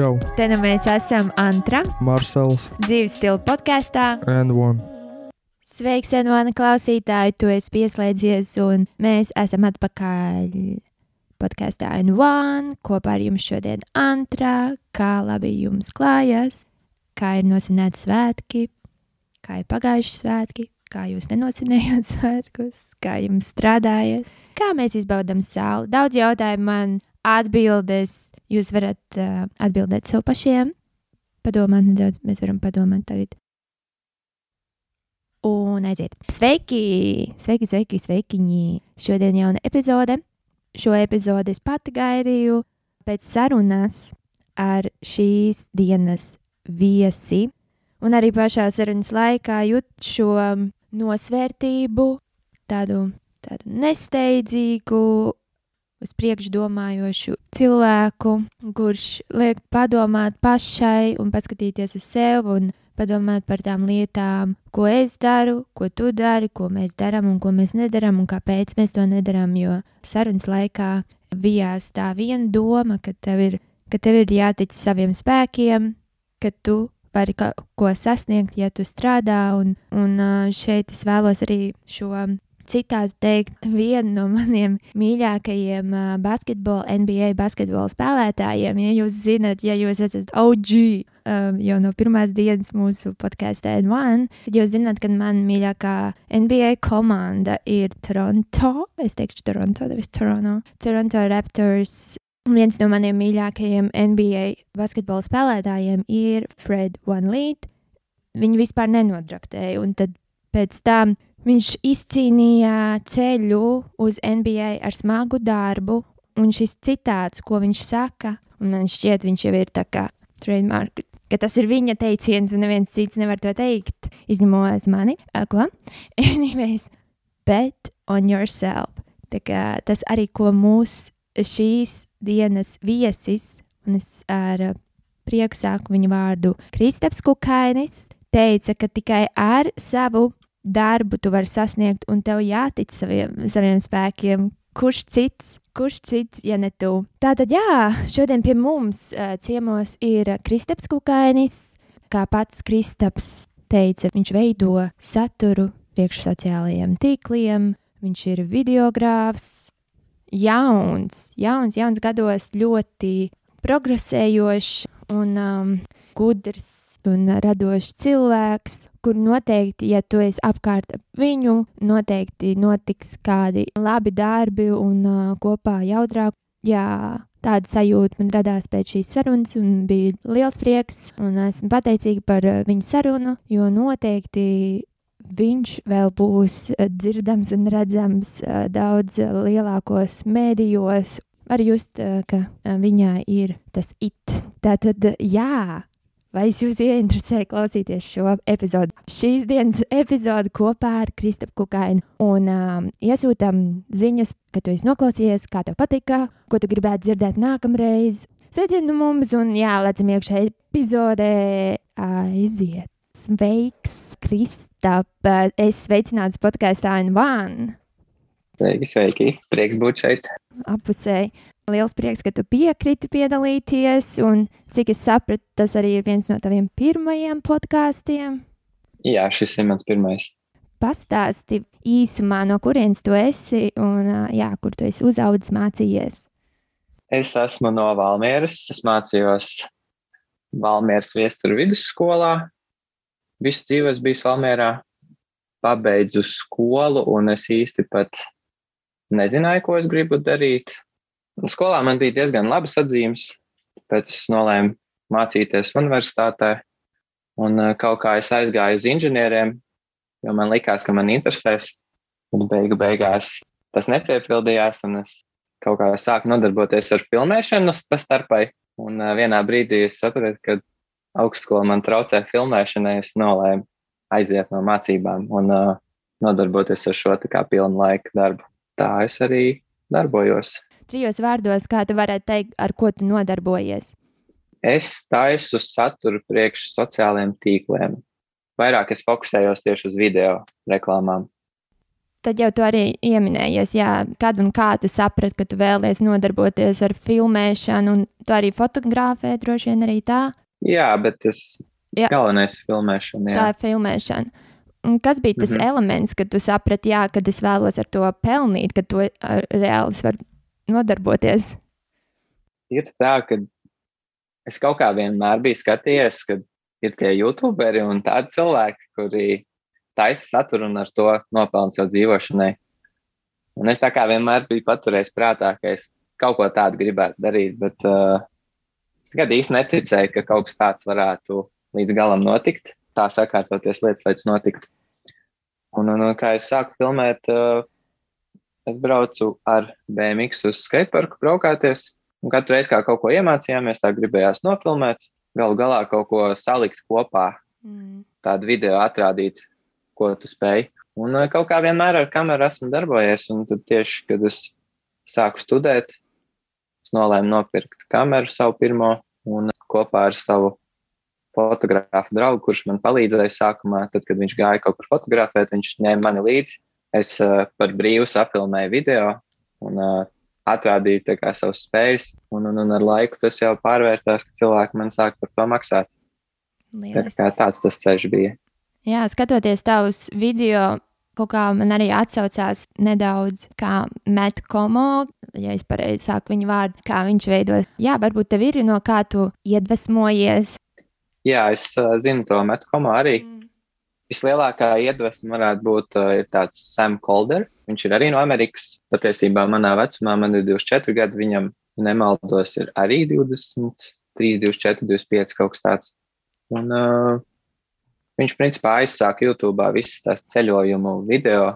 Čau! Te nu mēs esam Antra, Marsels dzīves stila podkāstā. and One. Sveiks, Envāna klausītāji! Tu esi pieslēdzies, un mēs esam atpakaļ podkāstā N1. Kopā ar jums šodien Antra. Kā labi jums klājas? Kā ir nosvinēti svētki? Kā ir pagājuši svētki? Kā jūs nenosinējāt svētkus? Kā jums strādājat? Kā mēs izbaudām sauli? Daudz jautājumu man atbildes. Jūs varat uh, atbildēt sev pašiem. Padomāt nedaudz, mēs varam padomāt tagad. Un aiziet. Sveiki, sveiki, sveiki, sveikiņi. Šodien jauna epizode. Šo epizodi es pati gaidīju pēc sarunas ar šīs dienas viesi. Un arī pašā sarunas laikā jūt šo nosvērtību, tādu, tādu nesteidzīgu, uz priekšu domājošu cilvēku, kurš liek padomāt pašai un paskatīties uz sevi un padomāt par tām lietām, ko es daru, ko tu dari, ko mēs darām un ko mēs nedarām un kāpēc mēs to nedarām. Jo sarunas laikā bijās tā viena doma, ka tev ir, ka tev ir jātic saviem spēkiem, ka tu vari ko sasniegt, ja tu strādā. Un, un šeit es vēlos arī šo citātu teikt, vienu no maniem mīļākajiem basketbola, NBA basketbola spēlētājiem. Ja jūs zinat, ja jūs esat OG um, jau no pirmās dienas mūsu podkāstā N1, tad jūs zinat, ka man mīļākā NBA komanda ir Toronto. Es teikšu Toronto, nevis Toronto. Toronto Raptors. Viens no maniem mīļākajiem NBA basketbola spēlētājiem ir Fred Van Leet. Viņu vispār nenodraktēja, un tad pēc tam Viņš izcīnīja ceļu uz NBA ar smagu darbu, un šis citāts, ko viņš saka, man šķiet, viņš jau ir tā kā trademark, ka tas ir viņa teiciens, un neviens cits nevar to teikt, izņemot mani. Uh, ko? Anyways, bet on yourself. Tā kā tas arī, ko mūsu šīs dienas viesis, un es ar prieku sāku viņu vārdu Kristaps Kukainis, teica, ka tikai ar savu darbu tu vari sasniegt, un tev jātic saviem, saviem spēkiem. Kurš cits, kurš cits, ja ne tu? Tātad, jā, šodien pie mums uh, ciemos ir Kristaps Kukainis. Kā pats Kristaps teica, viņš veido saturu priekš sociālajiem tīkliem, viņš ir videogrāfs, jauns, jauns, jauns gados, ļoti progresējošs un um, gudrs un radošs cilvēks, kur noteikti, ja tu esi apkārt ap viņu, noteikti notiks kādi labi darbi un uh, kopā jaudrāk. Jā, tāda sajūta man radās pēc šīs sarunas, un bija liels prieks. Un esmu pateicīga par viņa sarunu, jo noteikti viņš vēl būs dzirdams un redzams daudz lielākos mēdījos. Var just, ka viņai ir tas it. Tātad, jā, Vai jūs ieinteresēju klausīties šo epizodi? Šīs dienas epizode kopā ar Kristapu Kukainu. Un um, iesūtām ziņas, ka tu esi noklausījies, kā tev patika, ko tu gribētu dzirdēt nākamreiz. Sveicienu no mums, un jā, lecam iekšā epizodē. Aiziet! Sveiks, Kristap! Es sveicināts podkāstā N1. Sveiki, sveiki. Prieks būt šeit. apusēji. Liels prieks, ka tu piekriti piedalīties, un cik es sapratu, tas arī ir viens no taviem pirmajiem podkāstiem. Jā, šis ir mans pirmais. Pastāsti īsumā, no kurienes tu esi un jā, kur tu esi uzaugusi, mācījies. Es esmu no Valmieras. Es mācījos Valmieras viesturu vidusskolā. Visu dzīvi es biju Valmierā. Pabeidzu skolu, un es īsti pat nezināju, ko es gribu darīt. Skolā man bija diezgan labas atzīmes, pēc es nolēmu mācīties universitātē. Un eh, kaut kā es aizgāju uz inženieriem, jo man likās, ka man interesēs. Un beigu beigās tas nepiepildījās, un es kaut kā sāku nodarboties ar filmēšanu pa starpai. Un uh, vienā brīdī es sapratu, ka augstskola man traucē filmēšanai. Es nolēmu aiziet no mācībām un uh, nodarboties ar šo pilnu laika darbu. Tā es arī darbojos. Trijos vārdos, kā tu varētu teikt, ar ko tu nodarbojies. Es taisu saturu priekš sociālajiem tīkliem. Vairāk es fokusējos tieši uz video reklāmām. Tad jau tu arī ieminējies, jā, kad un kā tu saprati, ka tu vēlies nodarboties ar filmēšanu, un tu arī fotografē droši vien arī tā. Jā, bet tas Jā. galvenais ir filmēšana. Tā Jā. ir filmēšana. Un kas bija tas mm. -hmm. elements, kad tu saprati, jā, kad es vēlos ar to pelnīt, ka to reāli es varu nodarboties? Ir tā, ka es kaut kā vienmēr biju skatījies, ka ir tie youtuberi un tādi cilvēki, kuri taisa saturu un ar to nopelna sev dzīvošanai. Un es tā kā vienmēr biju paturējis prātā, ka es kaut ko tādu gribētu darīt, bet uh, es nekad īsti neticēju, ka kaut kas tāds varētu līdz galam notikt. Tā sakārtoties lietas, lai tas notiktu. Un, un, un kā es sāku filmēt, uh, es braucu ar BMX uz skateparku braukāties. Un katru reizi, kā kaut ko iemācījāmies, tā gribējās nofilmēt, galu galā kaut ko salikt kopā, Mm. tādu video atrādīt, ko tu spēj. Un uh, kaut kā vienmēr ar kameru esmu darbojies, un tad tieši, kad es sāku studēt, es nolēmu nopirkt kameru savu pirmo un kopā ar savu fotografu draugu, kurš man palīdzēja sākumā, tad, kad viņš gāja kaut kur fotografēt, viņš ņēma mani līdzi. Es uh, par brīvu safilmēju video un uh, atrādīju tā kā savas spējas, un, un, un ar laiku tas jau pārvērtās, ka cilvēki man sāk par to maksāt. Tā Lieliski. kā tāds tas ceļš bija. Jā, skatoties tavus video, kaut kā man arī atsaucās nedaudz kā Meta Komo, ja es pareizi saku viņa vārdu, kā viņš veido. Jā, varbūt tev ir no kā tu iedvesmojies. Jā, es uh, zinu to metkomu arī. Vislielākā iedvesma varētu būt uh, tāds Sam Calder. Viņš ir arī no Amerikas. Patiesībā manā vecumā man ir 24 gadi, viņam, nemaldos, ir arī 23, 24, 25 kaut kas tāds. Un, uh, viņš principā aizsāka YouTube visas tās ceļojumu video.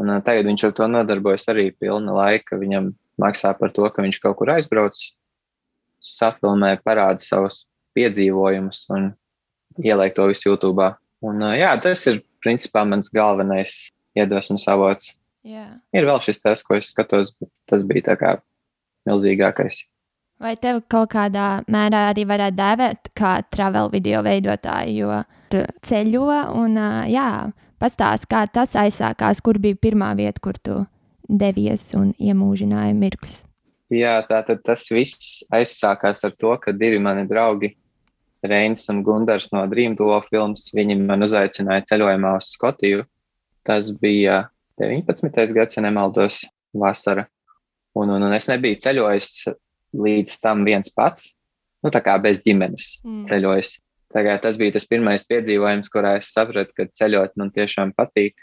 Un, uh, tagad viņš ar to nodarbojas arī pilna laika. Viņam maksā par to, ka viņš kaut kur aizbrauc, safilmē, parāda savus piedzīvojumus un ieliek to visu YouTube. Un, jā, tas ir principā mans galvenais iedvesmas avots. Jā. Ir vēl šis tas, ko es skatos, bet tas bija tā kā milzīgākais. Vai tev kaut kādā mērā arī varētu dēvēt kā travel video veidotāju, jo tu ceļo un jā, pastāst, kā tas aizsākās, kur bija pirmā vieta, kur tu devies un iemūžināji mirkļus. Jā, tā tad tas viss aizsākās ar to, ka divi mani draugi, Reinis un Gundars no Dream Duo filmas, viņi man uzaicināja ceļojumā uz Skotiju. Tas bija 19. gads, ja nemaldos, vasara. Un, un, un es nebiju ceļojis līdz tam viens pats, nu tā kā bez ģimenes Mm. ceļojis. Tagad tas bija tas pirmais piedzīvojums, kurā es sapratu, ka ceļot man tiešām patīk.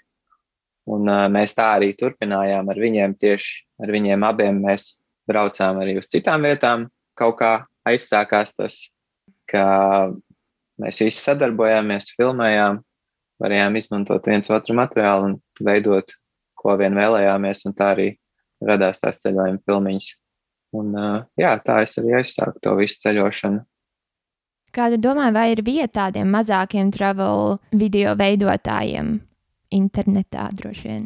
Un uh, mēs tā arī turpinājām ar viņiem. Tieši ar viņiem abiem mēs braucām arī uz citām vietām. Kaut kā aizsākās tas, ka mēs visi sadarbojāmies, filmējām, varējām izmantot viens otru materiālu un veidot, ko vien vēlējāmies. Un tā arī radās tās ceļojuma filmiņas. Un, jā, tā es arī aizsāku to visu ceļošanu. Kā tu domā, vai ir vieta tādiem mazākiem travel video veidotājiem internetā droši vien?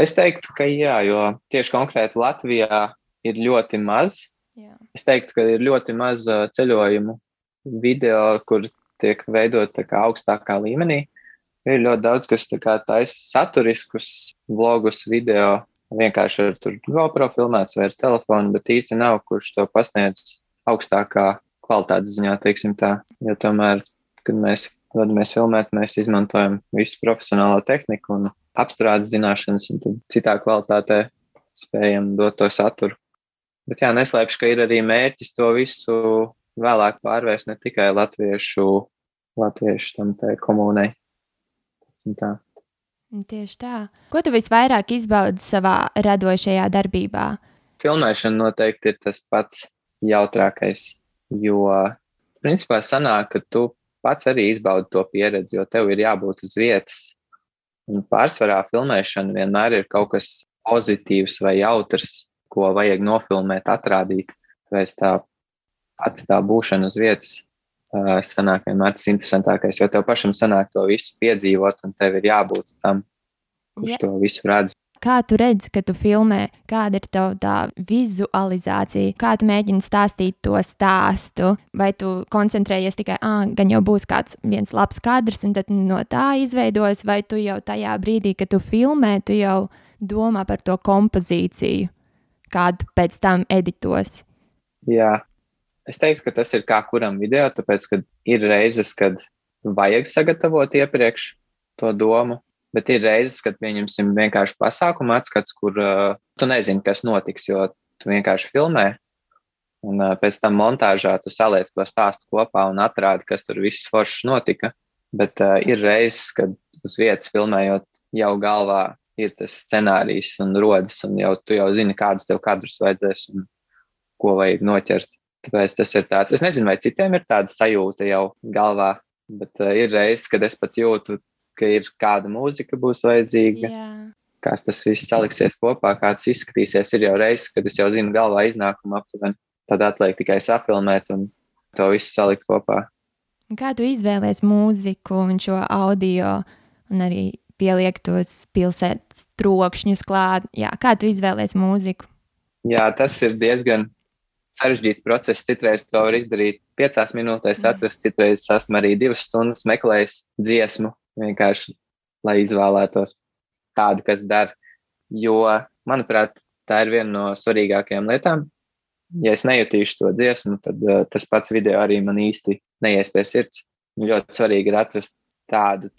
Es teiktu, ka jā, jo tieši konkrēti Latvijā ir ļoti maz. Jā. Es teiktu, ka ir ļoti maz ceļojumu video, kur tiek veidot kā augstākā līmenī. Ir ļoti daudz, kas taisa saturiskus vlogus, video, vienkārši ar GoPro filmēts vai ar telefonu, bet īsti nav, kurš to pasniedz augstākā kvalitātes ziņā, teiksim tā. Jo tomēr, kad mēs dodamies filmēt, mēs izmantojam visu profesionālo tehniku un apstrādes zināšanas, un tad citā kvalitātē spējam dot to saturu. Bet jā, neslēpšu, ka ir arī mērķis to visu vēlāk pārvērst ne tikai latviešu, latviešu tam tai komunai. Tā. Tieši tā. Ko tu visvairāk izbaudi savā radošajā darbībā? Filmēšana noteikti ir tas pats jautrākais, jo principā sanāk, ka tu pats arī izbaudi to pieredzi, jo tev ir jābūt uz vietas. Un pārsvarā filmēšana vienmēr ir kaut kas pozitīvs vai jautrs, ko vajag nofilmēt, atrādīt. Tāpēc tā pati tā būšana uz vietas sanāk vienmēr tas interesantākais, jo tev pašam sanāk to visu piedzīvot, un tev ir jābūt tam, kurš Ja. to visu redz. Kā tu redzi, kad tu filmē, kāda ir tava tā vizualizācija, kā tu mēģini stāstīt to stāstu, vai tu koncentrējies tikai, ah, gan jau būs kāds viens labs kadrs, un tad no tā izveidojas, vai tu jau tajā brīdī, kad tu filmē, tu jau domā par to kompozīciju, kādu pēc tam editos. Jā, es teiktu, ka tas ir kā kuram video, tāpēc, ka ir reizes, kad vajag sagatavot iepriekš to domu, Bet ir reizes, kad pieņemsim vienkārši pasākumu atskats, kur uh, tu nezini, kas notiks, jo tu vienkārši filmē. Un uh, pēc tam montāžā tu saliec to stāstu kopā un atrādi, kas tur viss foršs notika. Bet uh, ir reizes, kad uz vietas filmējot, jau galvā ir tas scenārijs un rodas, un jau tu jau zini, kādus tev kadrus vajadzēs un ko vajag noķert. Tāpēc tas ir tāds. Es nezinu, vai citiem ir tāda sajūta jau galvā, bet uh, ir reizes, kad es pat jūtu ka ir kāda mūzika būs vajadzīga. Jā. Kāds tas viss saliksies kopā, kāds izskatīsies. Ir jau reizes, kad es jau zinu galvā iznākumu aptuveni. Tad atliek tikai sapilnēt un to visu salikt kopā. Kā tu izvēlējies mūziku un šo audio un arī pieliek tos pilsētas trokšņus klāt? Jā, kā tu izvēlējies mūziku? Jā, tas ir diezgan sarežģīts process. Citreiz to var izdarīt piecās minūtēs, atrast, citreiz esmu arī divas stundas meklējis dziesmu, vienkārši, lai izvēlētos tādu, kas der. Jo, manuprāt, tā ir viena no svarīgākajām lietām. Ja es nejutīšu to dziesmu, tad uh, tas pats video arī man īsti neies pie sirds. Ļoti svarīgi ir atrast tādu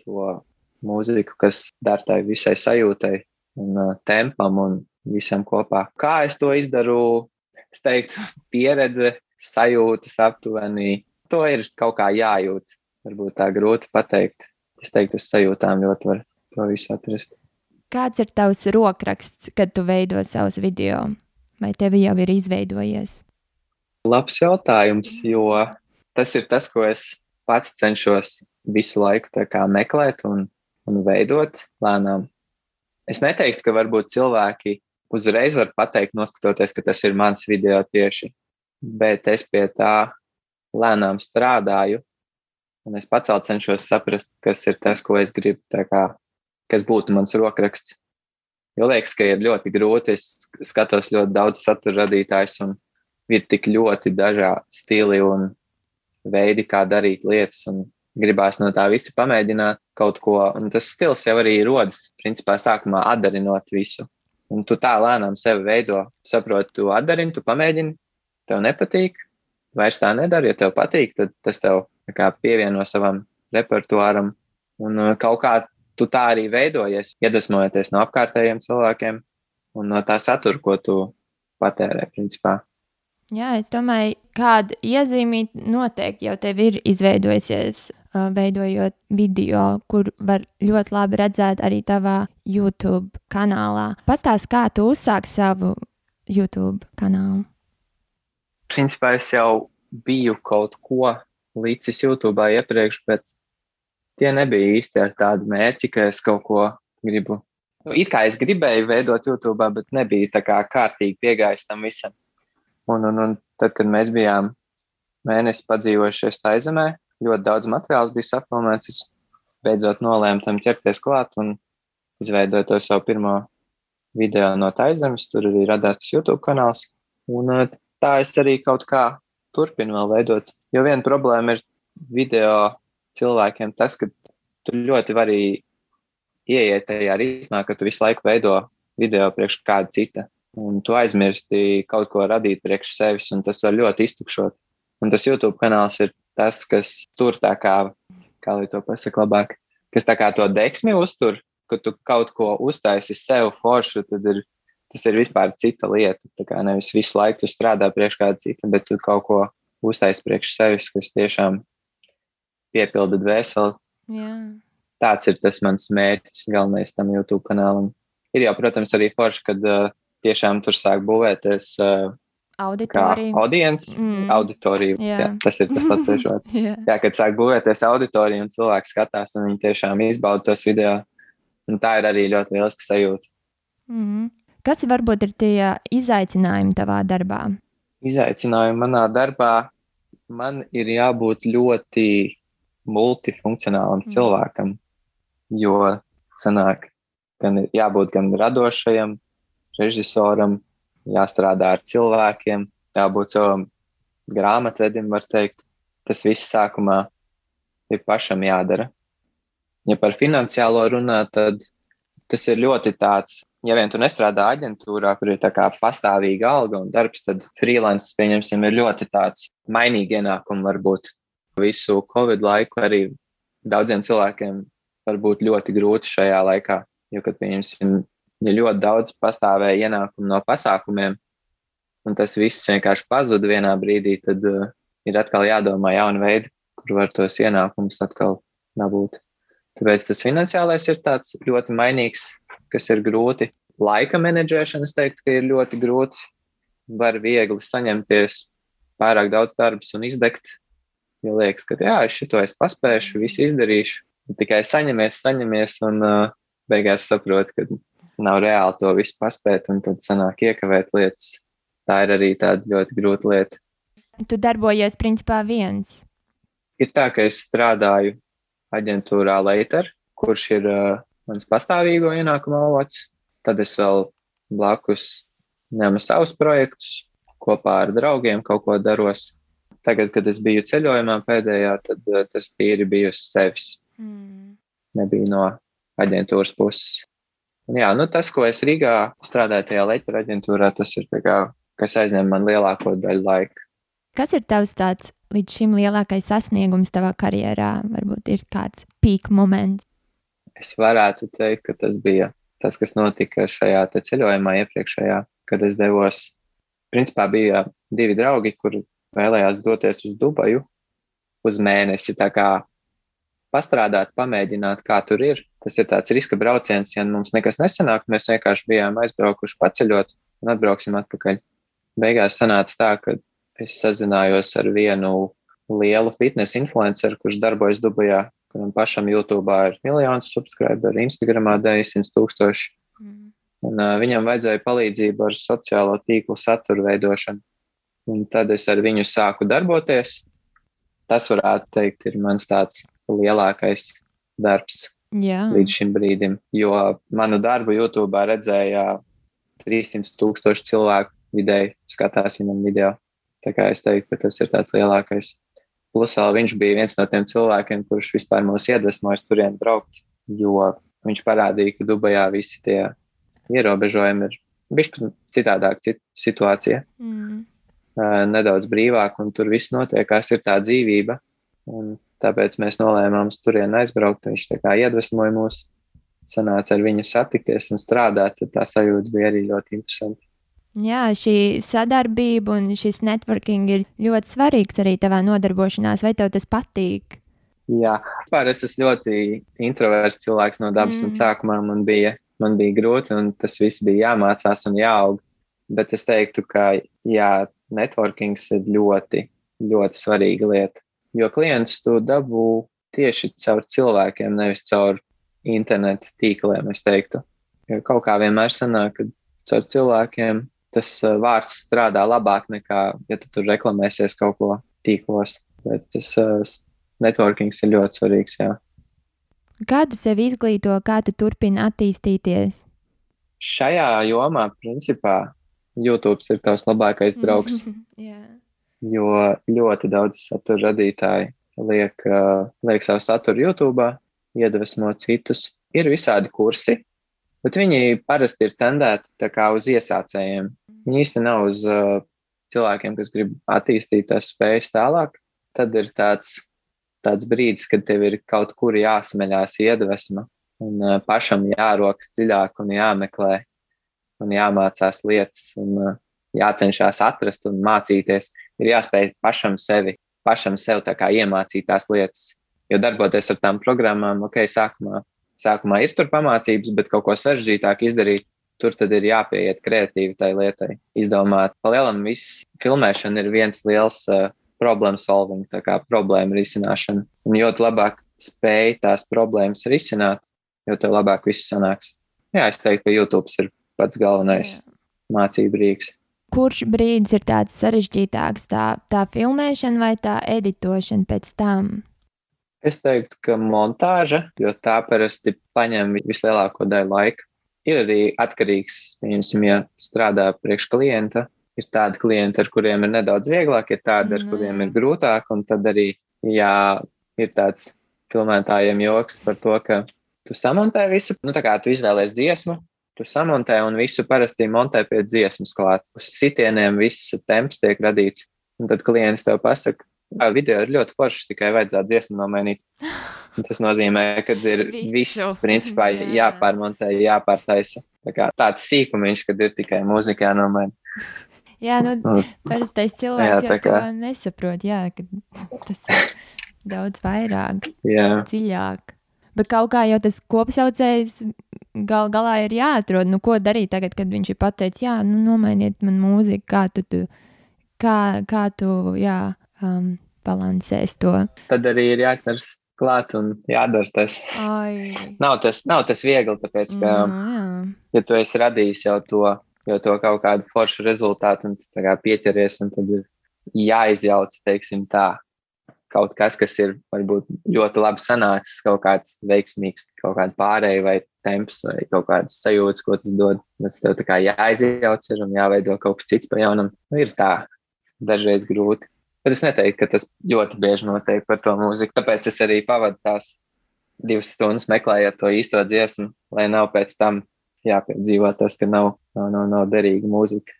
mūziku, kas der tai visai sajūtai un uh, tempam un visam kopā. Kā es to izdaru? Es teiktu, pieredze, sajūtas aptuveni. To ir kaut kā jājūt. Varbūt tā grūti pateikt es teiktu, uz sajūtām ļoti var to visu atrast. Kāds ir tavs rokraksts, kad tu veido savus video? Vai tev jau ir izveidojies? Labs jautājums, jo tas ir tas, ko es pats cenšos visu laiku meklēt un, un veidot lēnām. Es neteiktu, ka varbūt cilvēki uzreiz var pateikt, noskatoties, ka tas ir mans video tieši, bet es pie tā lēnām strādāju Un es pats cenšos saprast, kas ir tas, ko es gribu, kā, kas būtu mans rokraksts. Jo liekas, ka ir ļoti grūti. Es skatos ļoti daudz satura radītājus, un ir tik ļoti dažādi stili un veidi, kā darīt lietas. Gribās no tā visa pamēģināt kaut ko. Un tas stils jau arī rodas, principā, sākumā atdarinot visu. Un tu tā lēnām sevi veido. Saproti, tu atdarini, tu pamēģini, tev nepatīk, vairs tā nedara. Ja tev patīk, tad tas tev kā, pievieno savam repertuāram. Un uh, kaut kā tu tā arī veidojies, iedvesmojoties no apkārtējiem cilvēkiem un no tā satura, ko tu patērē, principā. Jā, es domāju, kāda iezīme noteikti jau tev ir izveidojusies, veidojot video, kur var ļoti labi redzēt arī tavā YouTube kanālā. Pastāst, kā tu uzsāki savu YouTube kanālu? Principā es jau biju kaut ko licis YouTube iepriekš, bet tie nebija īsti ar tādu mērķi, ka es kaut ko gribu. It kā es gribēju veidot YouTube, bet nebija tā kā kārtīgi piegājis tam visam. Un, un, un tad, kad mēs bijām mēnesi padzīvojušies tā zemē, ļoti daudz materiālu bija sapilnēts. Es beidzot nolēmu tam ķerties klāt un izveidoju to savu pirmo video no taizemes. Tur arī radās tas YouTube kanāls. Un tā es arī kaut kā turpinu vēl veidot Jo viena problēma ir video cilvēkiem tas, ka tu ļoti vari ieiet tajā ritmā, ka tu visu laiku veido video priekš kāda cita. Un tu aizmirsti kaut ko radīt priekš sevis, un tas var ļoti iztukšot. Un tas YouTube kanāls ir tas, kas tur tā kā, kā lai to pasaka labāk, kas tā kā to deksmi uztur, ka tu kaut ko uztaisi sev foršu, tad ir, tas ir vispār cita lieta. Tā kā nevis visu laiku tu strādā priekš kāda cita, bet tu kaut ko uztaisīt priekš sevis, kas tiešām piepilda dvēseli. Jā. Tāds ir tas mans mērķis, galvenais tam YouTube kanālam. Ir jau, protams, arī forši, kad uh, tiešām tur sāk būvēties. Uh, Auditorija. Audience, mm. auditorija. Jā. Jā, tas ir tas latviešu vārds. jā. jā, kad sāk būvēties auditorija un cilvēki skatās un viņi tiešām izbauda tos video. Un tā ir arī ļoti lieliska sajūta. Mm. Kas varbūt ir tie izaicinājumi tavā darbā? Izaicinājumi manā darbā man ir jābūt ļoti multifunkcionālam mm. cilvēkam, jo sanāk, gan ir jābūt gan radošajam, režisoram, jāstrādā ar cilvēkiem, jābūt savam grāmatvedim, var teikt. Tas viss sākumā ir pašam jādara. Ja par finansiālo runā, tad tas ir ļoti tāds, ja vien tu nestrādā aģentūrā, kur ir tā kā pastāvīga alga un darbs, tad freelance, pieņemsim, ir ļoti tāds mainīgi ienākumi varbūt. Visu Covid laiku arī daudziem cilvēkiem var būt ļoti grūti šajā laikā, jo, kad, pieņemsim, ja ļoti daudz pastāvēja ienākumu no pasākumiem, un tas viss vienkārši pazuda vienā brīdī, tad uh, ir atkal jādomā jauni veidi, kur var tos ienākumus atkal dabūt. Tāpēc tas finansiālais ir tāds ļoti mainīgs, kas ir grūti. Laika menedžēšana, es teiktu, ka ir ļoti grūti. Var viegli saņemties pārāk daudz darbus un izdegt. Ja liekas, ka jā, es šito es paspēšu, visu izdarīšu, tikai saņemies, saņemies un uh, beigās saproti, ka nav reāli to visu paspēt, un tad sanāk iekavēt lietas. Tā ir arī tāda ļoti grūta lieta. Tu darbojies principā viens. Ir tā, ka es strādāju aģentūrā Leiter, kurš ir uh, mans pastāvīgo ienākumu avots. Tad es vēl blakus ņemu savus projektus, kopā ar draugiem kaut ko daros. Tagad, kad es biju ceļojumā pēdējā, tad uh, tas tīri bija uz sevis. Mm. Nebija no aģentūras puses. Jā, nu tas, ko es Rīgā strādāju tajā Leiter aģentūrā, tas ir kā, kas aizņem man lielāko daļu laika. Kas ir tavs tāds līdz šim lielākais sasniegums tavā karjerā? Varbūt ir kāds pīka moments. Es varētu teikt, ka tas bija tas, kas notika šajā ceļojumā iepriekšējā, kad es devos. Principā bija divi draugi, kuri vēlējās doties uz Dubaju uz mēnesi. Tā kā pastrādāt, pamēģināt, kā tur ir. Tas ir tāds riska brauciens, ja mums nekas nesanāk. Mēs vienkārši bijām aizbraukuši paceļot un atbrauksim atpakaļ. Beigās sanāca tā, ka es sazinājos ar vienu lielu fitnesa influenceru, kurš darbojas Dubajā, kuram pašam YouTube ir miljons subscriberu, Instagramā 900 tūkstoši. Mm. Un, uh, viņam vajadzēja palīdzību ar sociālo tīklu saturu veidošanu. Un tad es ar viņu sāku darboties. Tas, varētu teikt, ir mans tāds lielākais darbs Jā. līdz šim brīdim. Jo manu darbu YouTube redzēja 300 tūkstoši cilvēku vidēji skatās viņam video. Tā kā es teiktu, ka tas ir tāds lielākais. Plus vēl viņš bija viens no tiem cilvēkiem, kurš vispār mūs iedvesmoja turien braukt, jo viņš parādīja, ka Dubajā visi tie ierobežojumi ir bišķi citādāk cita situācija. Mm. Nedaudz brīvāk, un tur viss notiekās, ir tā dzīvība. Un tāpēc mēs nolēmām uz turieni aizbraukt. Viņš tā kā iedvesmoja mūs, sanāca ar viņu satikties un strādāt. Tā sajūta bija arī ļoti interesanta. Jā, šī sadarbība un šis networking ir ļoti svarīgs arī tavā nodarbošanās. Vai tev tas patīk? Jā, pār es esmu ļoti introverts cilvēks no dabas, mm. un sākumā man bija, man bija grūti, un tas viss bija jāmācās un jāaug. Bet es teiktu, ka jā, networkings ir ļoti, ļoti svarīga lieta. Jo klientus tu dabū tieši caur cilvēkiem, nevis caur internetu tīkliem, es teiktu. Jo kaut kā vienmēr sanāk, ka caur cilvēkiem tas uh, vārds strādā labāk nekā, ja tu tur reklamēsies kaut ko tīklos. Tāpēc tas uh, networkings ir ļoti svarīgs. Jā. Kā tu sevi izglīto, kā tu turpini attīstīties? Šajā jomā, principā, YouTube ir tavs labākais draugs. yeah. Jo ļoti daudz satura radītāji liek, uh, liek savu saturu YouTube, iedvesmo citus. Ir visādi kursi, bet viņi parasti ir tendēti uz iesācējiem. Viņi īstenībā nav uz uh, cilvēkiem, kas grib attīstīt tās spējas tālāk. Tad ir tāds, tāds brīdis, kad tev ir kaut kur jāsmeļās iedvesma un uh, pašam jārokas dziļāk un jāmeklē un jāmācās lietas un uh, jācenšas atrast un mācīties. Ir jāspēj pašam sevi, pašam sev iemācīt tās lietas. Jo darboties ar tām programmām, ok, sākumā, sākumā ir tur pamācības, bet kaut ko sarežģītāk izdarīt, tur tad ir jāpieiet kreatīvi tai lietai. Izdomāt, palielam, viss filmēšana ir viens liels uh, problēmu solving, tā kā problēma risināšana. Un jo labāk spēj tās problēmas risināt, jo tev labāk viss sanāks. Jā, es teiktu, ka YouTube ir pats galvenais Jā. mācību rīks. Kurš brīdis ir tāds sarežģītāks, tā, tā filmēšana vai tā editošana pēc tam? Es teiktu, ka montāža, jo tā parasti paņem vislielāko daļu laika ir arī atkarīgs, piemēram, ja strādā priekš klienta. Ir tādi klienti, ar kuriem ir nedaudz vieglāk, ir tādi, ar Nu, kuriem ir grūtāk. Un tad arī, jā, ir tāds filmētājiem joks par to, ka tu samontē visu, nu, tā kā tu izvēlējies dziesmu, tu samontē un visu parasti montē pie dziesmas klāt. Uz sitieniem viss temps tiek radīts. Un tad klients tev pasaka, ka video ir ļoti foršs, tikai vajadzētu dziesmu nomainīt. Tas nozīmē, ka ir Visu. viss, principā, Jā. jāpārmontē, jāpārtaisa. Tā kā tāds sīkumiņš, kad ir tikai mūzika jānomaina. Jā, nu, parastais cilvēks Jā, jau tā to kā- nesaprot, jā, ka tas ir daudz vairāk, Jā, dziļāk. Bet kaut kā jau tas kopsaucējs gal, galā ir jāatrod, nu, ko darīt tagad, kad viņš ir pateicis, jā, nu, nomainiet man mūziku, kā tu, tu kā, kā tu, jā, um, balansēs to. tad arī ir jāķers klāt un jādara tas. Ai, Nav tas, nav tas viegli, tāpēc, ka, nu, jā. ja tu esi radījis jau to, jau to kaut kādu foršu rezultātu, un tu pieķeries, un tad ir jāizjauc, teiksim tā, kaut kas, kas ir varbūt ļoti labi sanācis, kaut kāds veiksmīgs, kaut kāda pārēja vai temps, vai kaut kādas sajūtas, ko tas dod. Tas tev tā kā jāizjauc ir un jāveido kaut kas cits pa jaunam. Nu, ir tā, dažreiz grūti. Bet es neteiktu, ka tas ļoti bieži notiek par to mūziku. Tāpēc es arī pavadu tās divas stundas meklējot to īsto dziesmu, lai nav pēc tam jāpiedzīvo tas, ka nav, nav, nav, nav derīga mūzika.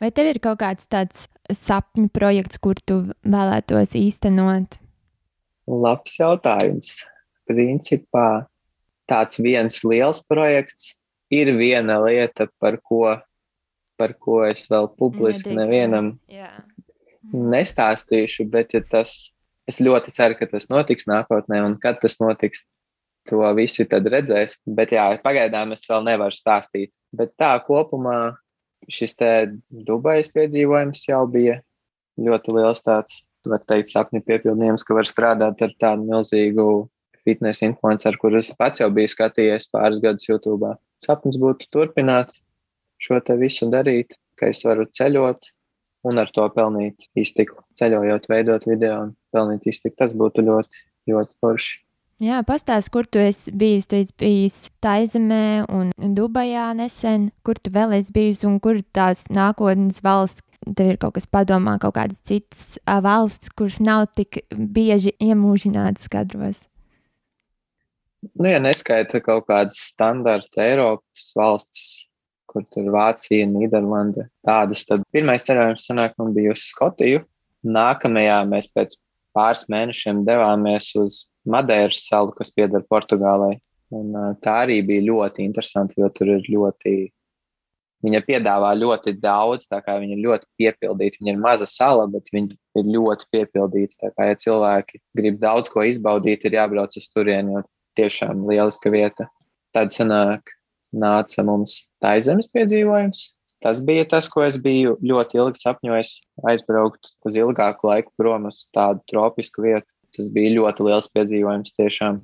Vai tev ir kaut kāds tāds sapņu projekts, kur tu vēlētos īstenot? Labs jautājums. Principā tāds viens liels projekts ir viena lieta, par ko, par ko es vēl publiski Nedrīkst, nevienam Jā. nestāstīšu, bet ja tas, es ļoti ceru, ka tas notiks nākotnē, un kad tas notiks, to visi tad redzēs. Bet jā, pagaidām es vēl nevaru stāstīt. Bet tā kopumā šis te Dubajas piedzīvojums jau bija ļoti liels tāds, var teikt, sapņu piepildījums, ka var strādāt ar tādu milzīgu fitness influenceru, kurus pats jau biju skatījies pāris gadus YouTube. Sapnis būtu turpināt šo te visu darīt, ka es varu ceļot, un ar to pelnīt iztiku. Ceļojot, veidot video un pelnīt iztiku. Tas būtu ļoti, ļoti forši. Jā, pastāst, kur tu esi bijis. Tu esi bijis Taizemē un Dubajā nesen. Kur tu vēl esi bijis un kur tās nākotnes valsts? Tev ir kaut kas padomā, kaut kādas citas valsts, kuras nav tik bieži iemūžinātas kadros. Nu, ja neskaita kaut kādas standarta Eiropas valstis, kur tur Vācija, Nīderlanda, tādas, tad pirmais ceļojums sanāk man bija uz Skotiju. Nākamajā mēs pēc pāris mēnešiem devāmies uz Madeiras salu, kas pieder Portugālei. Un, tā arī bija ļoti interesanti, jo tur ir ļoti. Viņa piedāvā ļoti daudz, tā kā viņa ir ļoti piepildīta. Viņa ir maza sala, bet viņa ir ļoti piepildīta. Tā kā, ja cilvēki grib daudz ko izbaudīt, ir jābrauc uz turieni, jo tiešām lieliska vieta. Tad sanāk, nāca mums taizemes piedzīvojums. Tas bija tas, ko es biju ļoti ilgi sapņojis, aizbraukt uz ilgāku laiku prom uz tādu tropisku vietu. Tas bija ļoti liels piedzīvojums tiešām.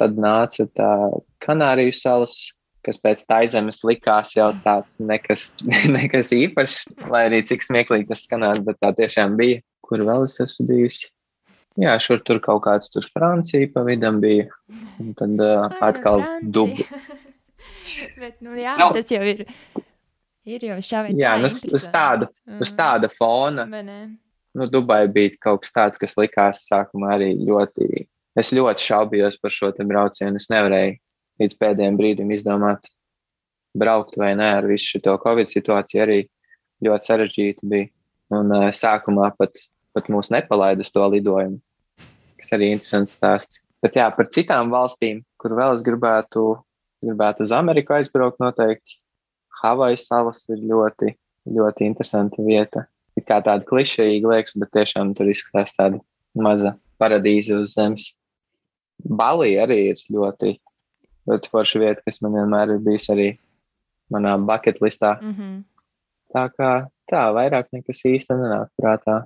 Tad nāca tā Kanāriju salas, kas pēc taizemes likās jau tāds nekas, nekas īpašs, lai arī cik smieklīgi tas skanētu, bet tā tiešām bija. Kur vēl es esmu bijusi? Jā, šur tur kaut kāds tur Francija pa vidam bija. Un tad uh, atkal dubu. Bet, nu, jā, Nav- tas jau ir. Ir jau šādi. Jā, nu, uz- uz tādu- Uz tāda fona, Manē. Nu, Dubai bija kaut kas tāds, kas likās sākumā arī ļoti. Es ļoti šaubījos par šo braucienu. Es nevarēju līdz pēdējiem brīdim izdomāt, braukt vai nē ar visu šo Covid situāciju. Arī ļoti sarežģīti bija. Un uh, sākumā pat, pat mūs nepalaida uz to lidojumu, kas arī interesants stāsts. Bet jā, par citām valstīm, kur vēl es gribētu, gribētu uz Ameriku aizbraukt, noteikti. Havaju salas ir ļoti, ļoti interesanta vieta. It kā tāda klišejīga liekas, bet tiešām tur izskatās tāda maza paradīze uz zemes. Balija arī ir ļoti, ļoti forša vieta, kas man vienmēr ir bijusi arī manā bucket listā. Mm -hmm. Tā kā tā, vairāk nekas īsti nenāk prātā.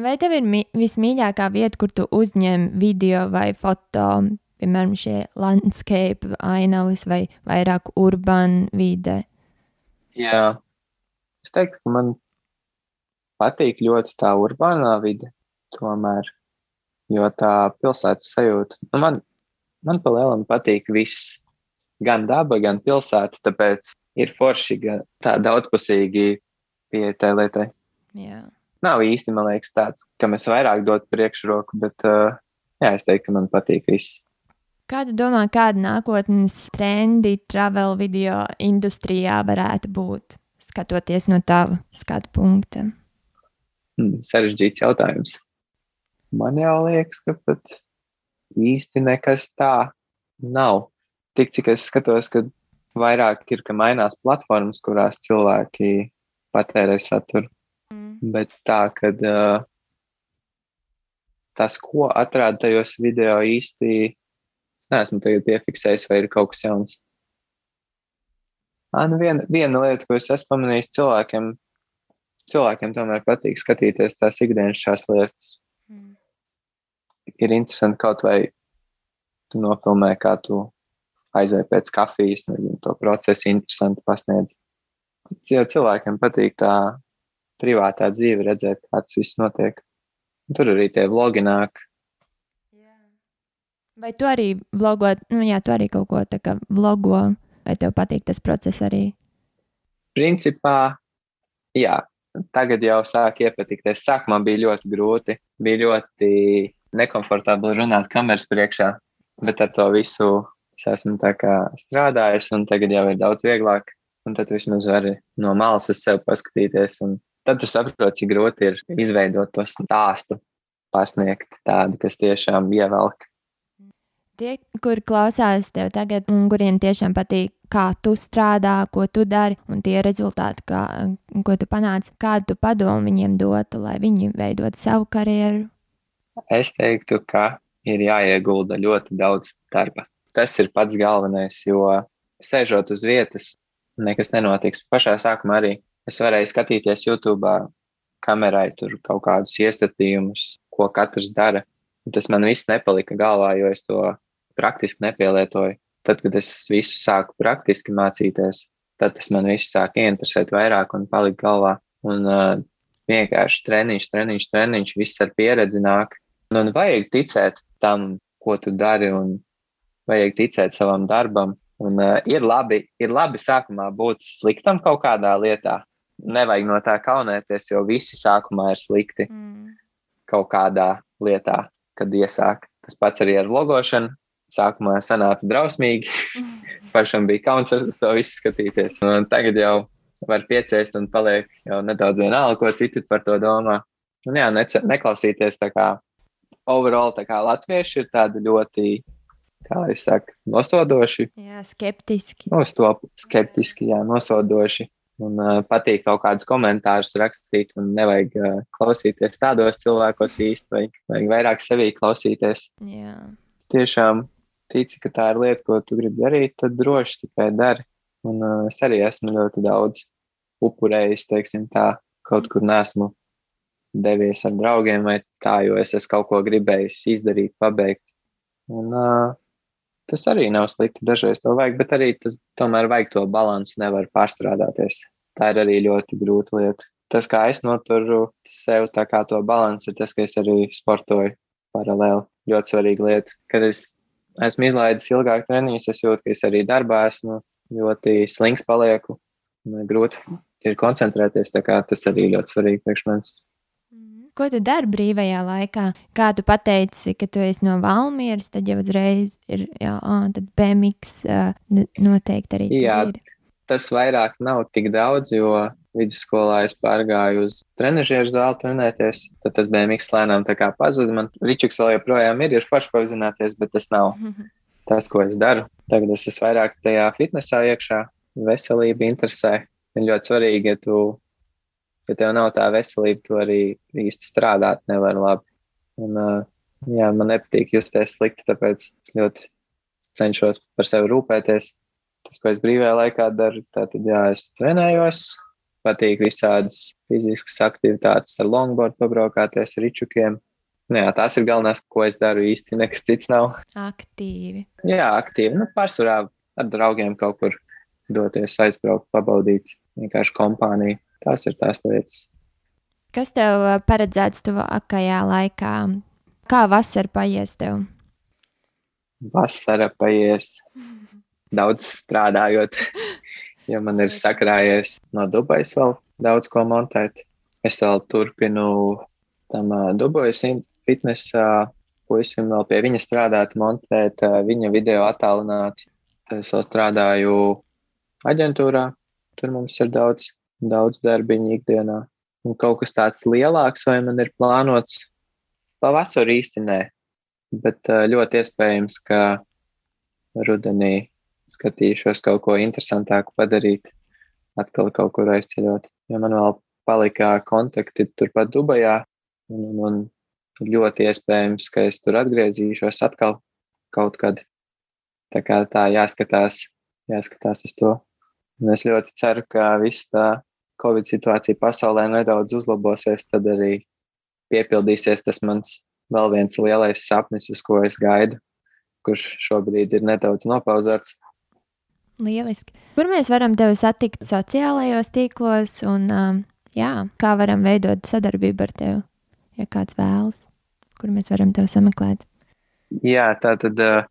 Vai tev ir vismīļākā vieta, kur tu uzņem video vai foto, piemēram, šie landscape ainavas vai vairāk urbāna vide? Jā, es teiktu, ka man patīk ļoti tā urbānā vide, tomēr, jo tā pilsētas sajūta, nu man, man pa lielam patīk viss. gan daba, gan pilsēta. Tāpēc ir forši gan tā daudzpusīgi pieeja tai lietai. Jā. Nav īsti, man liekas, tāds, kam es vairāk dotu priekšroku, bet uh, jā, es teiktu, ka man patīk viss. Kādu domā, kāda nākotnes trendi travel video industrijā varētu būt, skatoties no tava skatu punkta? Hmm, sarežģīts jautājums. Man jau liekas, ka pat īsti nekas tā nav. Tik cik es skatos, ka vairāk ir, ka mainās platformas, kurās cilvēki patērē saturu. Mm. Bet tā, ka uh, tas, ko atrāda tajos video īsti, es neesmu tagad piefiksējis, vai ir kaut kas jauns. Anu, viena, viena lieta, ko es esmu pamanījis cilvēkiem, cilvēkiem tomēr patīk skatīties tās ikdienas šās lietas. Mm. Ir interesanti kaut vai tu nofilmē, kā tu aizēji pēc kafijas, nezinu, to procesu interesanti pasniedz. Jo cilvēkiem patīk tā privātā dzīve, redzēt, kā tas viss notiek. Tur arī tie vlogi nāk. Vai tu arī vlogot, nu jā, tu arī kaut ko tā kā vlogo, vai tev patīk tas process arī? Principā, jā, tagad jau sāk iepatikties. Sākumā bija ļoti grūti, bija ļoti nekomfortabli runāt kameras priekšā, bet ar to visu es esmu strādājis, un tagad jau ir daudz vieglāk. Un tad vismaz vari no malas uz sevi paskatīties. Tad tu saproti, cik grūti ir izveidot to stāstu, pasniegt tādu, kas tiešām ievelk. Tie, kur klausās tev tagad, un kuriem tiešām patīk, kā tu strādā, ko tu dari, un tie rezultāti, kā, ko tu panāc, kādu tu padomu viņiem dotu, lai viņi veidotu savu karjeru? Es teiktu, ka ir jāiegulda ļoti daudz darba. Tas ir pats galvenais, jo sēžot uz vietas, nekas nenotiks. Pašā sākumā arī es varēju skatīties YouTube, kamerai tur kaut kādus iestatījumus, ko katrs dara. Tas man viss nepalika galvā, jo es to praktiski nepielietoju. Tad, kad es visu sāku praktiski mācīties, tad tas man viss sāk ieinteresēt vairāk un palika galvā. Un uh, vienkārši treniņš, treniņš, treniņš, viss ar pieredzi nāk. Un, un vajag ticēt tam, ko tu dari, un vajag ticēt savam darbam. Un, uh, ir, labi, ir labi sākumā būt sliktam kaut kādā lietā. Nevajag no tā kaunēties, jo visi sākumā ir slikti mm. kaut kādā lietā, kad iesāk. Tas pats arī ar vlogošanu. Sākumā sanāca drausmīgi. Pašam bija kauns ar to visu skatīties. Un tagad jau var pieciest un paliek jau nedaudz vienalga, ko citi par to domā. Un jā, nece, neklausīties tā kā overall tā kā latvieši ir tādi ļoti kā lai saka, nosodoši. Jā, skeptiski. Uz to skeptiski, jā, nosodoši. Un uh, patīk kaut kādus komentārus rakstīt, un nevajag uh, klausīties tādos cilvēkos īsti, vajag, vajag vairāk sevī klausīties. Jā. Tiešām tici, ka tā ir lieta, ko tu gribi darīt, tad droši tikai dari. Un uh, es arī esmu ļoti daudz upurējis, teiksim tā, kaut kur nesmu devies ar draugiem vai tā, jo es esmu kaut ko gribējis izdarīt, pabeigt. Un, uh, tas arī nav slikti. Dažreiz to vajag, bet arī tas tomēr vajag to balansu, nevar pārstrādāties. Tā ir arī ļoti grūta lieta. Tas, kā es noturu sev tā kā to balansu, ir tas, ka es arī sportoju paralēli. Ļoti svarīga lieta. Kad es esmu izlaidis ilgāk treniņus, es jūtu, ka es arī darbā esmu ļoti slings palieku. Grūti ir koncentrēties, tā kā tas arī ļoti svarīgi priekš manis. Ko tu dari brīvajā laikā? Kā tu pateici, ka tu esi no Valmieras, tad jau uzreiz ir BMX noteikti arī jā, ir. Tas vairāk nav tik daudz, jo vidusskolā es pārgāju uz trenižieru zāli trenēties, tad tas BMX lēnām tā kā pazuda. Man Ričuks vēl joprojām ir, ir forši pavizināties, bet tas nav tas, ko es daru. Tagad es esmu vairāk tajā fitnesā iekšā, veselība interesē. Ir ļoti svarīgi, ja tu ja tev nav tā veselība, tu arī īsti strādāt nevar labi. Un, uh, jā, man nepatīk justies slikti, tāpēc es ļoti cenšos par sevi rūpēties. Tas, ko es brīvajā laikā daru, tad, jā, es trenējos, patīk visādas fiziskas aktivitātes ar longboard, pabraukāties ar ričukiem. Nu, jā, tās ir galvenās, ko es daru īsti, nekas cits nav. Aktīvi. Jā, aktīvi. Nu, pārsvarā ar draugiem kaut kur doties, aizbraukt, pabaudīt vienkārši kompāniju. Tās ir tās lietas. Kas tev uh, paredzēts tuvākajā laikā? Kā vasara paies tev? Vasara paies. daudz strādājot, jo man ir sakrājies no Dubajas vēl daudz ko montēt. Es vēl turpinu tam uh, Dubajas fitnesa puisim vēl pie viņa strādāt, montēt uh, viņa video attālināti. Tad es vēl strādāju aģentūrā. Tur mums ir daudz, daudz darbiņu ikdienā. Un kaut kas tāds lielāks, vai man ir plānots pavasarī īsti nē. Bet uh, ļoti iespējams, ka rudenī skatīšos kaut ko interesantāku padarīt, atkal kaut kur aizceļot. Jo man vēl palika kontakti turpat Dubajā, un, un ļoti iespējams, ka es tur atgriezīšos atkal kaut kad. Tā kā tā jāskatās, jāskatās uz to. Un es ļoti ceru, ka viss tā Covid situācija pasaulē nedaudz uzlabosies, tad arī piepildīsies tas mans vēl viens lielais sapnis, uz ko es gaidu, kurš šobrīd ir nedaudz nopauzēts. Lieliski. Kur mēs varam tevi satikt sociālajos tīklos un um, jā, kā varam veidot sadarbību ar tevi, ja kāds vēlas, kur mēs varam tevi sameklēt? Jā, tā tad uh,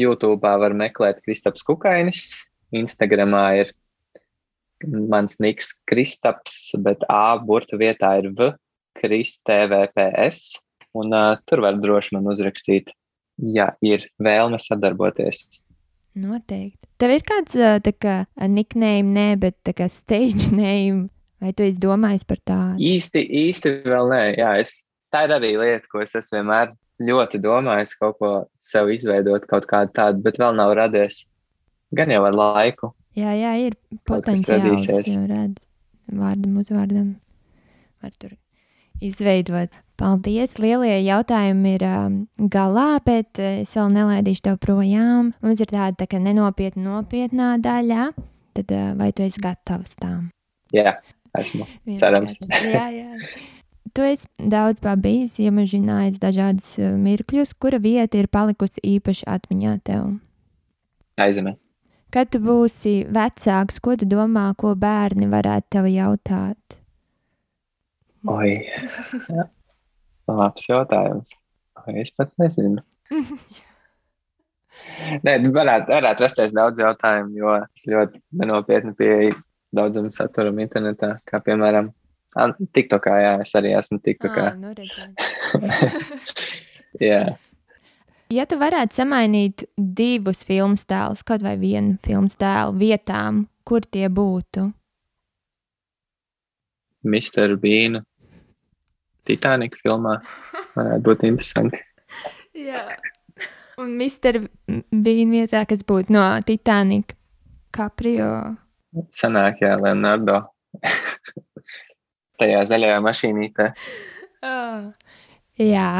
YouTube var meklēt Kristaps Kukainis, Instagramā ir mans niks Kristaps, bet A burta vietā ir V, Kristvps, un uh, tur var droši man uzrakstīt, ja ir vēlme sadarboties. Noteikti. Tev ir kāds kā nickname, nē, bet tā kā stage name, vai tu esi domājis par tādu? Īsti, īsti vēl nē, jā, es, tā ir arī lieta, ko es esmu vienmēr ļoti domājis kaut ko sev izveidot, kaut kādu tādu, bet vēl nav radies. Gan jau ar laiku. Jā, jā, ir potenciāls, jau redz, vārdam, uzvārdam. Var tur izveidot. Paldies! Lielie jautājumi ir um, galā, bet uh, es vēl nelaidīšu tev projām. Mums ir tāda tā nenopietna, nopietnā daļa. Tad uh, vai tu esi gatavs tām? Jā, esmu. Cerams. jā, jā. Tu esi daudz bijis, iemažinājis dažādas uh, mirkļus, kura vieta ir palikusi īpaši atmiņā tev. Aizemē. Kad tu būsi vecāks, ko tu domā, ko bērni varētu tev jautāt? Oi, labs jautājums. Es pat nezinu. Nē, varētu, varētu rasties daudz jautājumu, jo es ļoti nenopietni pieeju daudzam saturam internetā, kā piemēram, TikTokā, jā, es arī esmu TikTokā. Ah, nu jā. Ja tu varētu samainīt divus filmu tēlus, kaut vai vienu filmu tēlu vietām, kur tie būtu? Mr. Bean Titanic filmā. Varētu būt interesanti. Jā. Un Mister bija vietā, kas būtu no Titanic. Caprio. Sanāk, jā, Leonardo. Tajā zaļajā mašīnītē. Oh. Jā.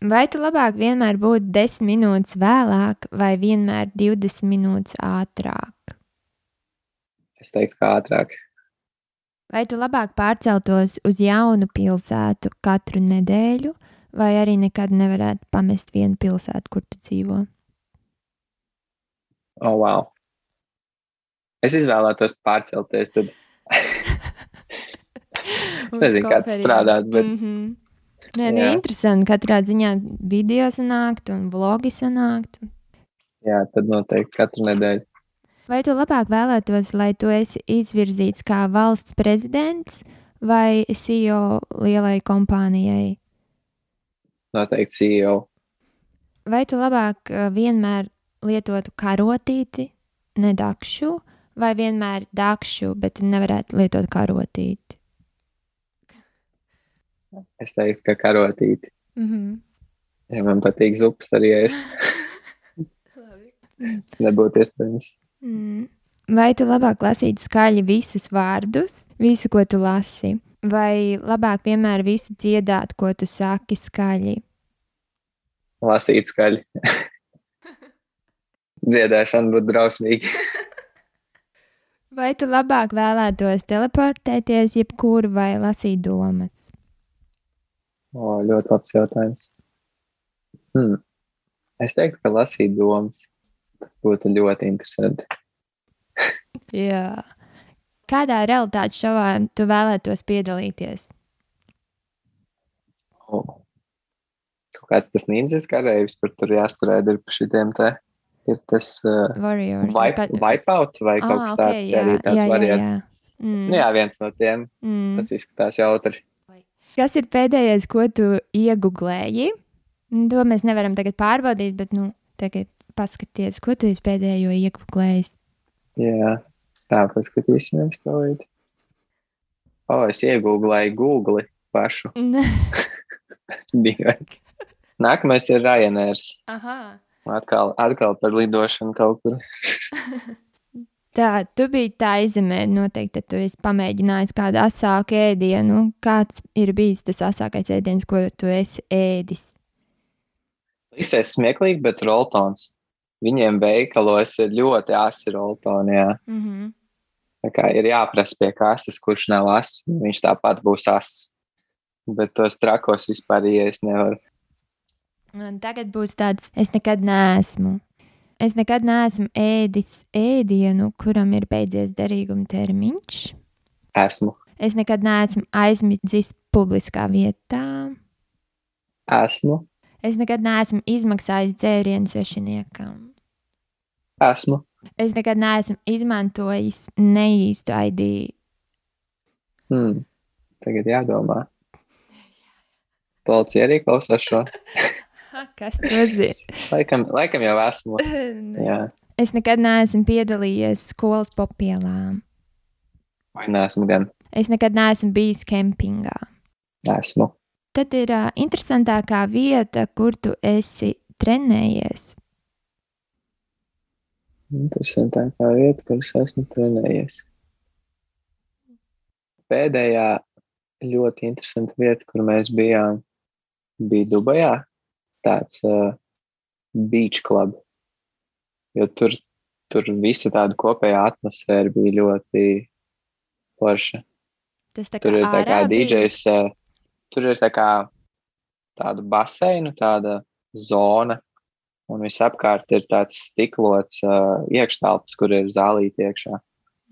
Vai tu labāk vienmēr būtu 10 minūtes vēlāk vai vienmēr 20 minūtes ātrāk? Es teiktu, kā ātrāk. Vai tu labāk pārceltos uz jaunu pilsētu katru nedēļu, vai arī nekad nevarētu pamest vienu pilsētu, kur tu dzīvo? Oh, wow. Es izvēlētos pārcelties. Tad. es nezinu, kā tas strādāt, bet. Mm -hmm. Nē, nē, interesanti. Katrā ziņā video sanākt un vlogi sanākt. Jā, tad noteikti katru nedēļu. Vai tu labāk vēlētos, lai tu esi izvirzīts kā valsts prezidents vai CEO lielai kompānijai? Noteikti CEO. Vai tu labāk eh, vienmēr lietotu karotīti, nedakšu, vai vienmēr dakšu, bet nevarētu lietot karotīti? Es teiktu, ka karotīti. Mm -hmm. Ja man patīk zupas arī ēst. Tas nebūtu iespējams. Mm. Vai tu labāk lasītu skaļi visus vārdus, visu, ko tu lasi, vai labāk vienmēr visu dziedāt, ko tu saki skaļi? Lasīt skaļi. Dziedāšana būtu drausmīga. vai tu labāk vēlētos teleportēties, jebkur vai lasīt domas? O, ļoti labs jautājums. Hmm. Es teiktu, ka lasīt domas. Tas būtu ļoti interesanti. Jā. Kādā realitātes šovā tu vēlētos piedalīties? Oh. Kāds tas nīdzes karavīrs, kur tur jāskrēja ar šitiem te ir tas uh, vai wipe, wipeout vai Ah, kaut kas ok, tāds arī tāds variants. Mm, Nu, jā, viens no tiem, mm. tas izskatās jautri. Kas ir pēdējais, ko tu iegūlēji? To mēs nevaram tagad pārbaudīt, bet nu, tagad paskaties, ko tu esi pēdējo iegūlējis. Jā, tā paskatīsimies to līdzi. O, es iegūlēju Google pašu. Dīvaini. Nākamais ir Ryanairs. Aha. Atkal, atkal par lidošanu kaut kur. Tā, tu biji tā izemē, noteikti tu esi pamēģinājis kādu asāku ēdienu. Kāds ir bijis tas asākais ēdiens, ko tu esi ēdis? Visais smieklīgi, bet roltons. Viņiem veikalos ir ļoti asi roltoni. Jā. Mm -hmm. Tā kā ir jāprasa pie kases, kurš nav ass, viņš tāpat būs ass. Bet tos trakos vispār ies nevar. Un tagad būs tāds, es nekad neesmu. Es nekad neesmu ēdis ēdienu, kuram ir beidzies derīguma termiņš. Esmu, Es nekad neesmu aizmidzis publiskā vietā. esmu, Es nekad neesmu izmaksājis dzērienu svešiniekam. Esmu. Es nekad neesmu izmantojis neīstu ID. Hmm. Tagad jādomā. Policija arī klausās šo. Kas tas ir? Laikam, laikam jau esmu. Jā, es nekad neesmu piedalījies skolas popielām. vai neesmu gan. Es nekad neesmu bijis kempingā. Esmu. Tad ir uh, interesantākā vieta, kur tu esi trenējies. Interesantākā vieta, kuras esmu trenējies. Pēdējā ļoti interesanta vieta, kur mēs bijām, bija Dubajā. Tāds uh, beach club. Jo tur, tur visa tāda kopējā atmosfēra bija ļoti forša. Tas tā Tur ir tā kā? DJs, uh, tur ir tā kā tāda baseina, tāda zona, un visapkārt ir tāds stiklots uh, iekštelps, kur ir zālīti iekšā.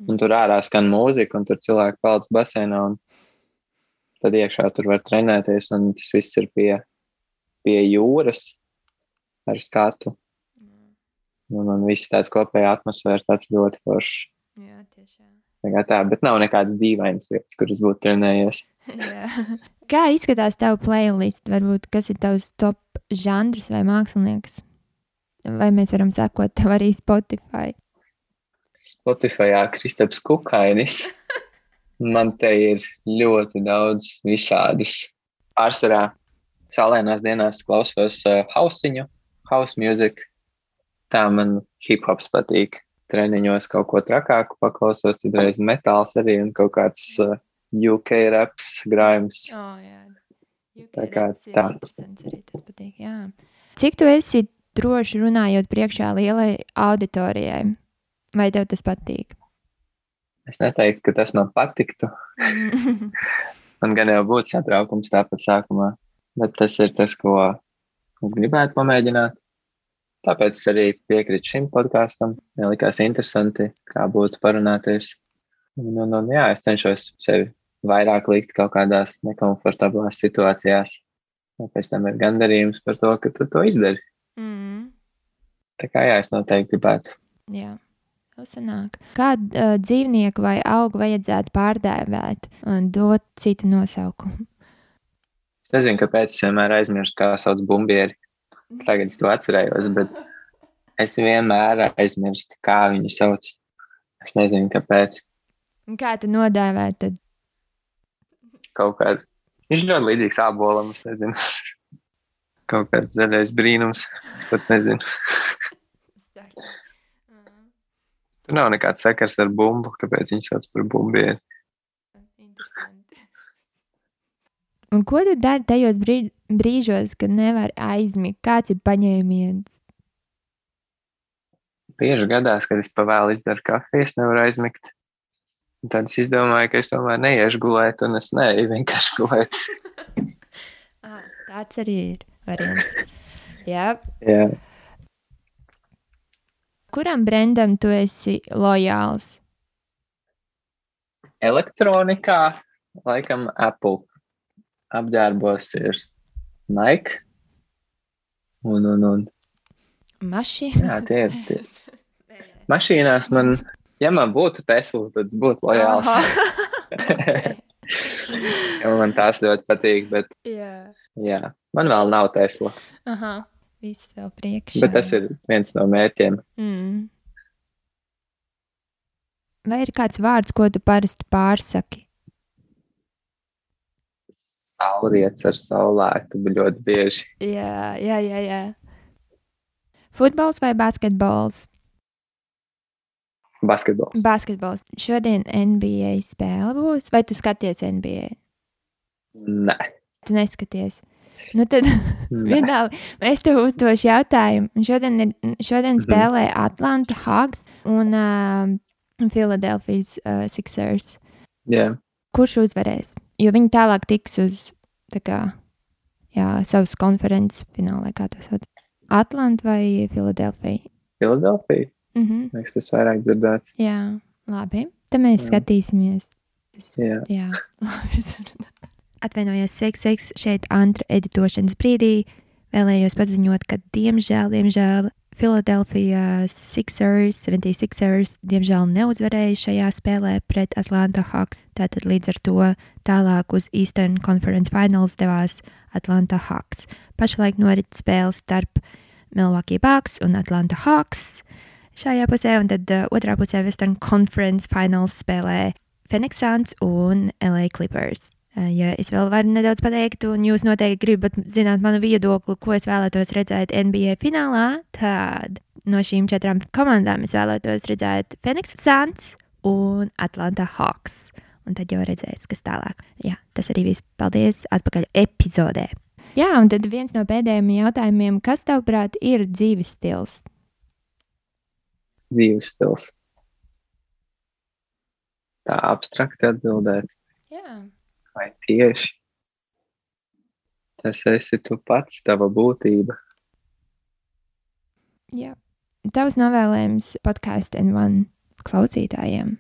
Un tur ārā skan mūzika, un tur cilvēki paliec baseinā, un tad iekšā tur var trenēties, un tas viss ir pie, pie jūras ar skatu. Un, un viss tāds kopējā atmosfēra tāds ļoti foršs. Jā, tiešām. Tā tā, bet nav nekādas dīvainas lietas, kuras būtu trenējies. Kā izskatās tavs playlist? Varbūt kas ir tavs top žanrs vai mākslinieks? Vai mēs varam sekot tev arī Spotify? Spotify Kristaps Kukainis. Man te ir ļoti daudz visādas. Pārsvarā saulēnās dienās klausos uh, hausiņu, house music. Tā man hip hops patīk. Treniņos kaut ko trakāku paklausos, citreiz metāls arī un kaut kāds uh, UK raps, grājums. Oh, jā. Tā kā tā. Arī tas patīk, jā. Cik tu esi droši runājot priekšā lielai auditorijai? Vai tev tas patīk? Es neteiktu, ka tas man patiktu. Man gan jau būtu satraukums tāpat sākumā, bet tas ir tas, ko es gribētu pamēģināt. Tāpēc es arī piekrītu šim podkāstam. Man likās interesanti, kā būtu parunāties. Un, un, un, jā, es cenšos sevi vairāk likt kaut kādās nekomfortablās situācijās. Pēc tam ir gandarījums par to, ka tu to izdari. Mm. Tā kā jā, es noteikti gribētu. Jā, tas sanāk. Kādu uh, dzīvnieku vai augu vajadzētu pārdēvēt un dot citu nosaukumu? Es nezinu, kāpēc es vienmēr aizmirstu, kā sauc bumbieri. Tagad es to atcerējos, bet es vienmēr aizmirstu, kā viņu sauc. Es nezinu, kāpēc. Un Kā tu nodēvēt? Tad? Kaut kāds. Viņš ļoti līdzīgs ābolam, es nezinu. Kaut kāds zaļais brīnums. Es pat nezinu. Tur nav nekāds sakars ar bumbu, kāpēc viņi sauc par bumbieri. Interesanti. Un ko tu dari tajos brīž brīžos, kad nevari aizmigt? Kāds ir paņēmiens? Bieži gadās, kad es pavēlu izdaru kafiju, es nevaru aizmigt. Un tad es izdomāju, ka es tomēr neiešu gulēt, un es neeju vienkārši gulēt. Ah, tāds arī ir variants. Jā. Jā. Kuram brendam tu esi lojāls? Elektronikā, laikam, Apple apģērbos ir Nike. Un, un, un Mašīna. Jā, tie ir. Tie. Mašīnās man, ja man būtu Tesla, tad būtu lojāls. man tās ļoti patīk, bet Jā. jā, man vēl nav Tesla. Aha. Viss vēl priekšā. Bet tas ir viens no mērķiem. Mm. Vai ir kāds vārds, ko tu parasti pārsaki? Saulrietis ar saulēktu ļoti bieži. Jā, jā, jā. jā. Futbols vai basketbols? Basketbols. Basketbols. Šodien NBA spēle būs, vai tu skaties NBA? Nē, Tu neskaties. Nu tad vienalga, es tev uzdošu jautājumu. Šodien, ir, šodien Mhm. spēlē Atlanta Hawks un uh, Philadelphia uh, Sixers. Jā. Kurš uzvarēs? Jo viņi tālāk tiks uz tā kā, jā, savas konferences fināla, vai kā tas sauc. Atlanta vai Philadelphia? Filadelfija. Mhm. Liekas, tas vairāk dzirdēts. Jā, labi. Tad mēs Jā. skatīsimies. Jā. Jā, labi. Atvainojos, sveiks, sveiks, šeit Antra editošanas brīdī. Vēlējos paziņot, ka diemžēl, diemžēl Philadelphia Sixers, 76ers, diemžēl neuzvarēja šajā spēlē pret Atlanta Hawks. Tātad līdz ar to tālāk uz Eastern Conference Finals devās Atlanta Hawks. Pašlaik norit spēle starp Milwaukee Bucks un Atlanta Hawks šajā pusē, un tad uh, otrā pusē Western Conference Finals spēlē Phoenix Suns un LA Clippers. Uh, Ja es vēl varu nedaudz pateikt, un jūs noteikti gribat zināt manu viedokli, ko es vēlētos redzēt NBA finālā, tad no šīm četrām komandām es vēlētos redzēt Phoenix Suns un Atlanta Hawks. Un tad jau redzēs, kas tālāk. Jā, tas arī viss. Paldies! Atpakaļ epizodē. Jā, un tad viens no pēdējiem jautājumiem, kas tavuprāt ir dzīves stils? Dzīves stils. Tā abstrakti atbildēt. Jā. Vai tieši tas esi tu pats, tava būtība? Jā. Tavs novēlējums podkāstu N1 klausītājiem.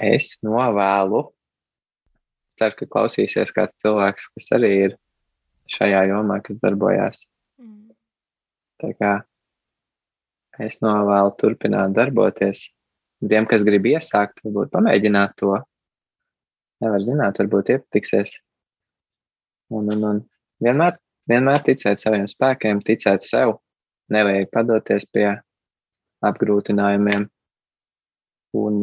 Es novēlu. Ceru, ka klausīsies kāds cilvēks, kas arī ir šajā jomā, kas darbojās. Tā kā es novēlu turpināt darboties. Tiem, kas grib iesākt, varbūt pamēģināt to. Nevar zināt, varbūt iepatiksies. Un, un, un vienmēr, vienmēr ticēt saviem spēkiem, ticēt sev. Nevajag padoties pie apgrūtinājumiem. Un,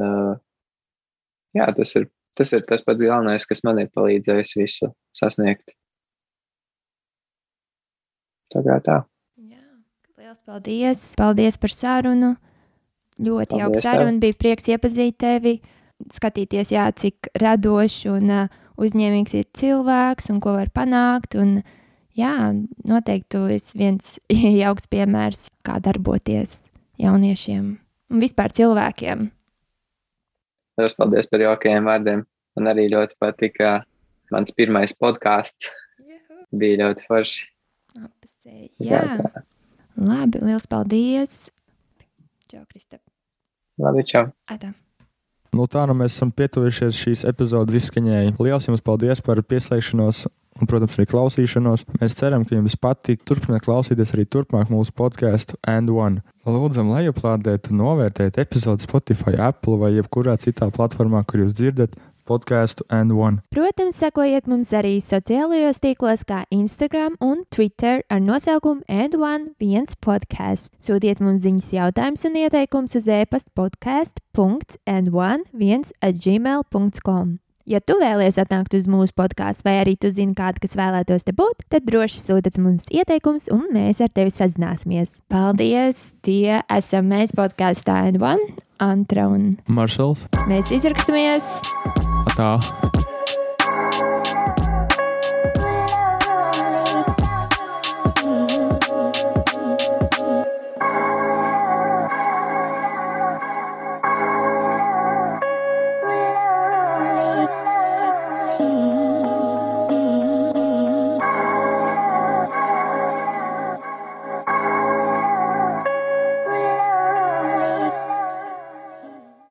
jā, tas ir, tas ir tas pats galvenais, kas man ir palīdzējis visu sasniegt. Tā kā tā. Lielas paldies! Paldies par sarunu! Ļoti jauka saruna. Bija prieks iepazīt tevi. Skatīties, jā, cik radošs un uh, uzņēmīgs ir cilvēks un ko var panākt. Un, jā, noteikti tu esi viens jauks piemērs, kā darboties jauniešiem un vispār cilvēkiem. Lielas paldies par jaukajiem vārdiem. Man arī ļoti patika mans pirmais podkāsts. Bija ļoti forši. Apsei, Jā, Jā, labi, liels paldies! Čau, Kristap! Labi, čau! Atā. Nu, tā nu mēs esam pietuvušies šīs epizodes izskaņai. Lielas jums paldies par pieslēgšanos un, protams, arī klausīšanos. Mēs ceram, ka jums patīk turpināt klausīties arī turpmāk mūsu podkāstu And One. Lūdzam, lejuplādēt un novērtēt epizodi Spotify, Apple vai jebkurā citā platformā, kur jūs dzirdat podkāstu And One. Protams, sekojiet mums arī sociālajos tīklos, kā Instagram un Twitter ar nosaukumu And1 podkāsts. Sūtiet mums ziņas, jautājumus un ieteikumus uz e-pasta podkāstu.and1 at gmail.com. Ja tu vēlies atnākt uz mūsu podkāstu, vai arī tu zini kādu, kas vēlētos te būt, tad droši sūtiet mums ieteikumus, un mēs ar tevi sazināsimies. Paldies! Tie esam mēs podkāstā And1, Antra un Maršals, mēs izraksimies! tā.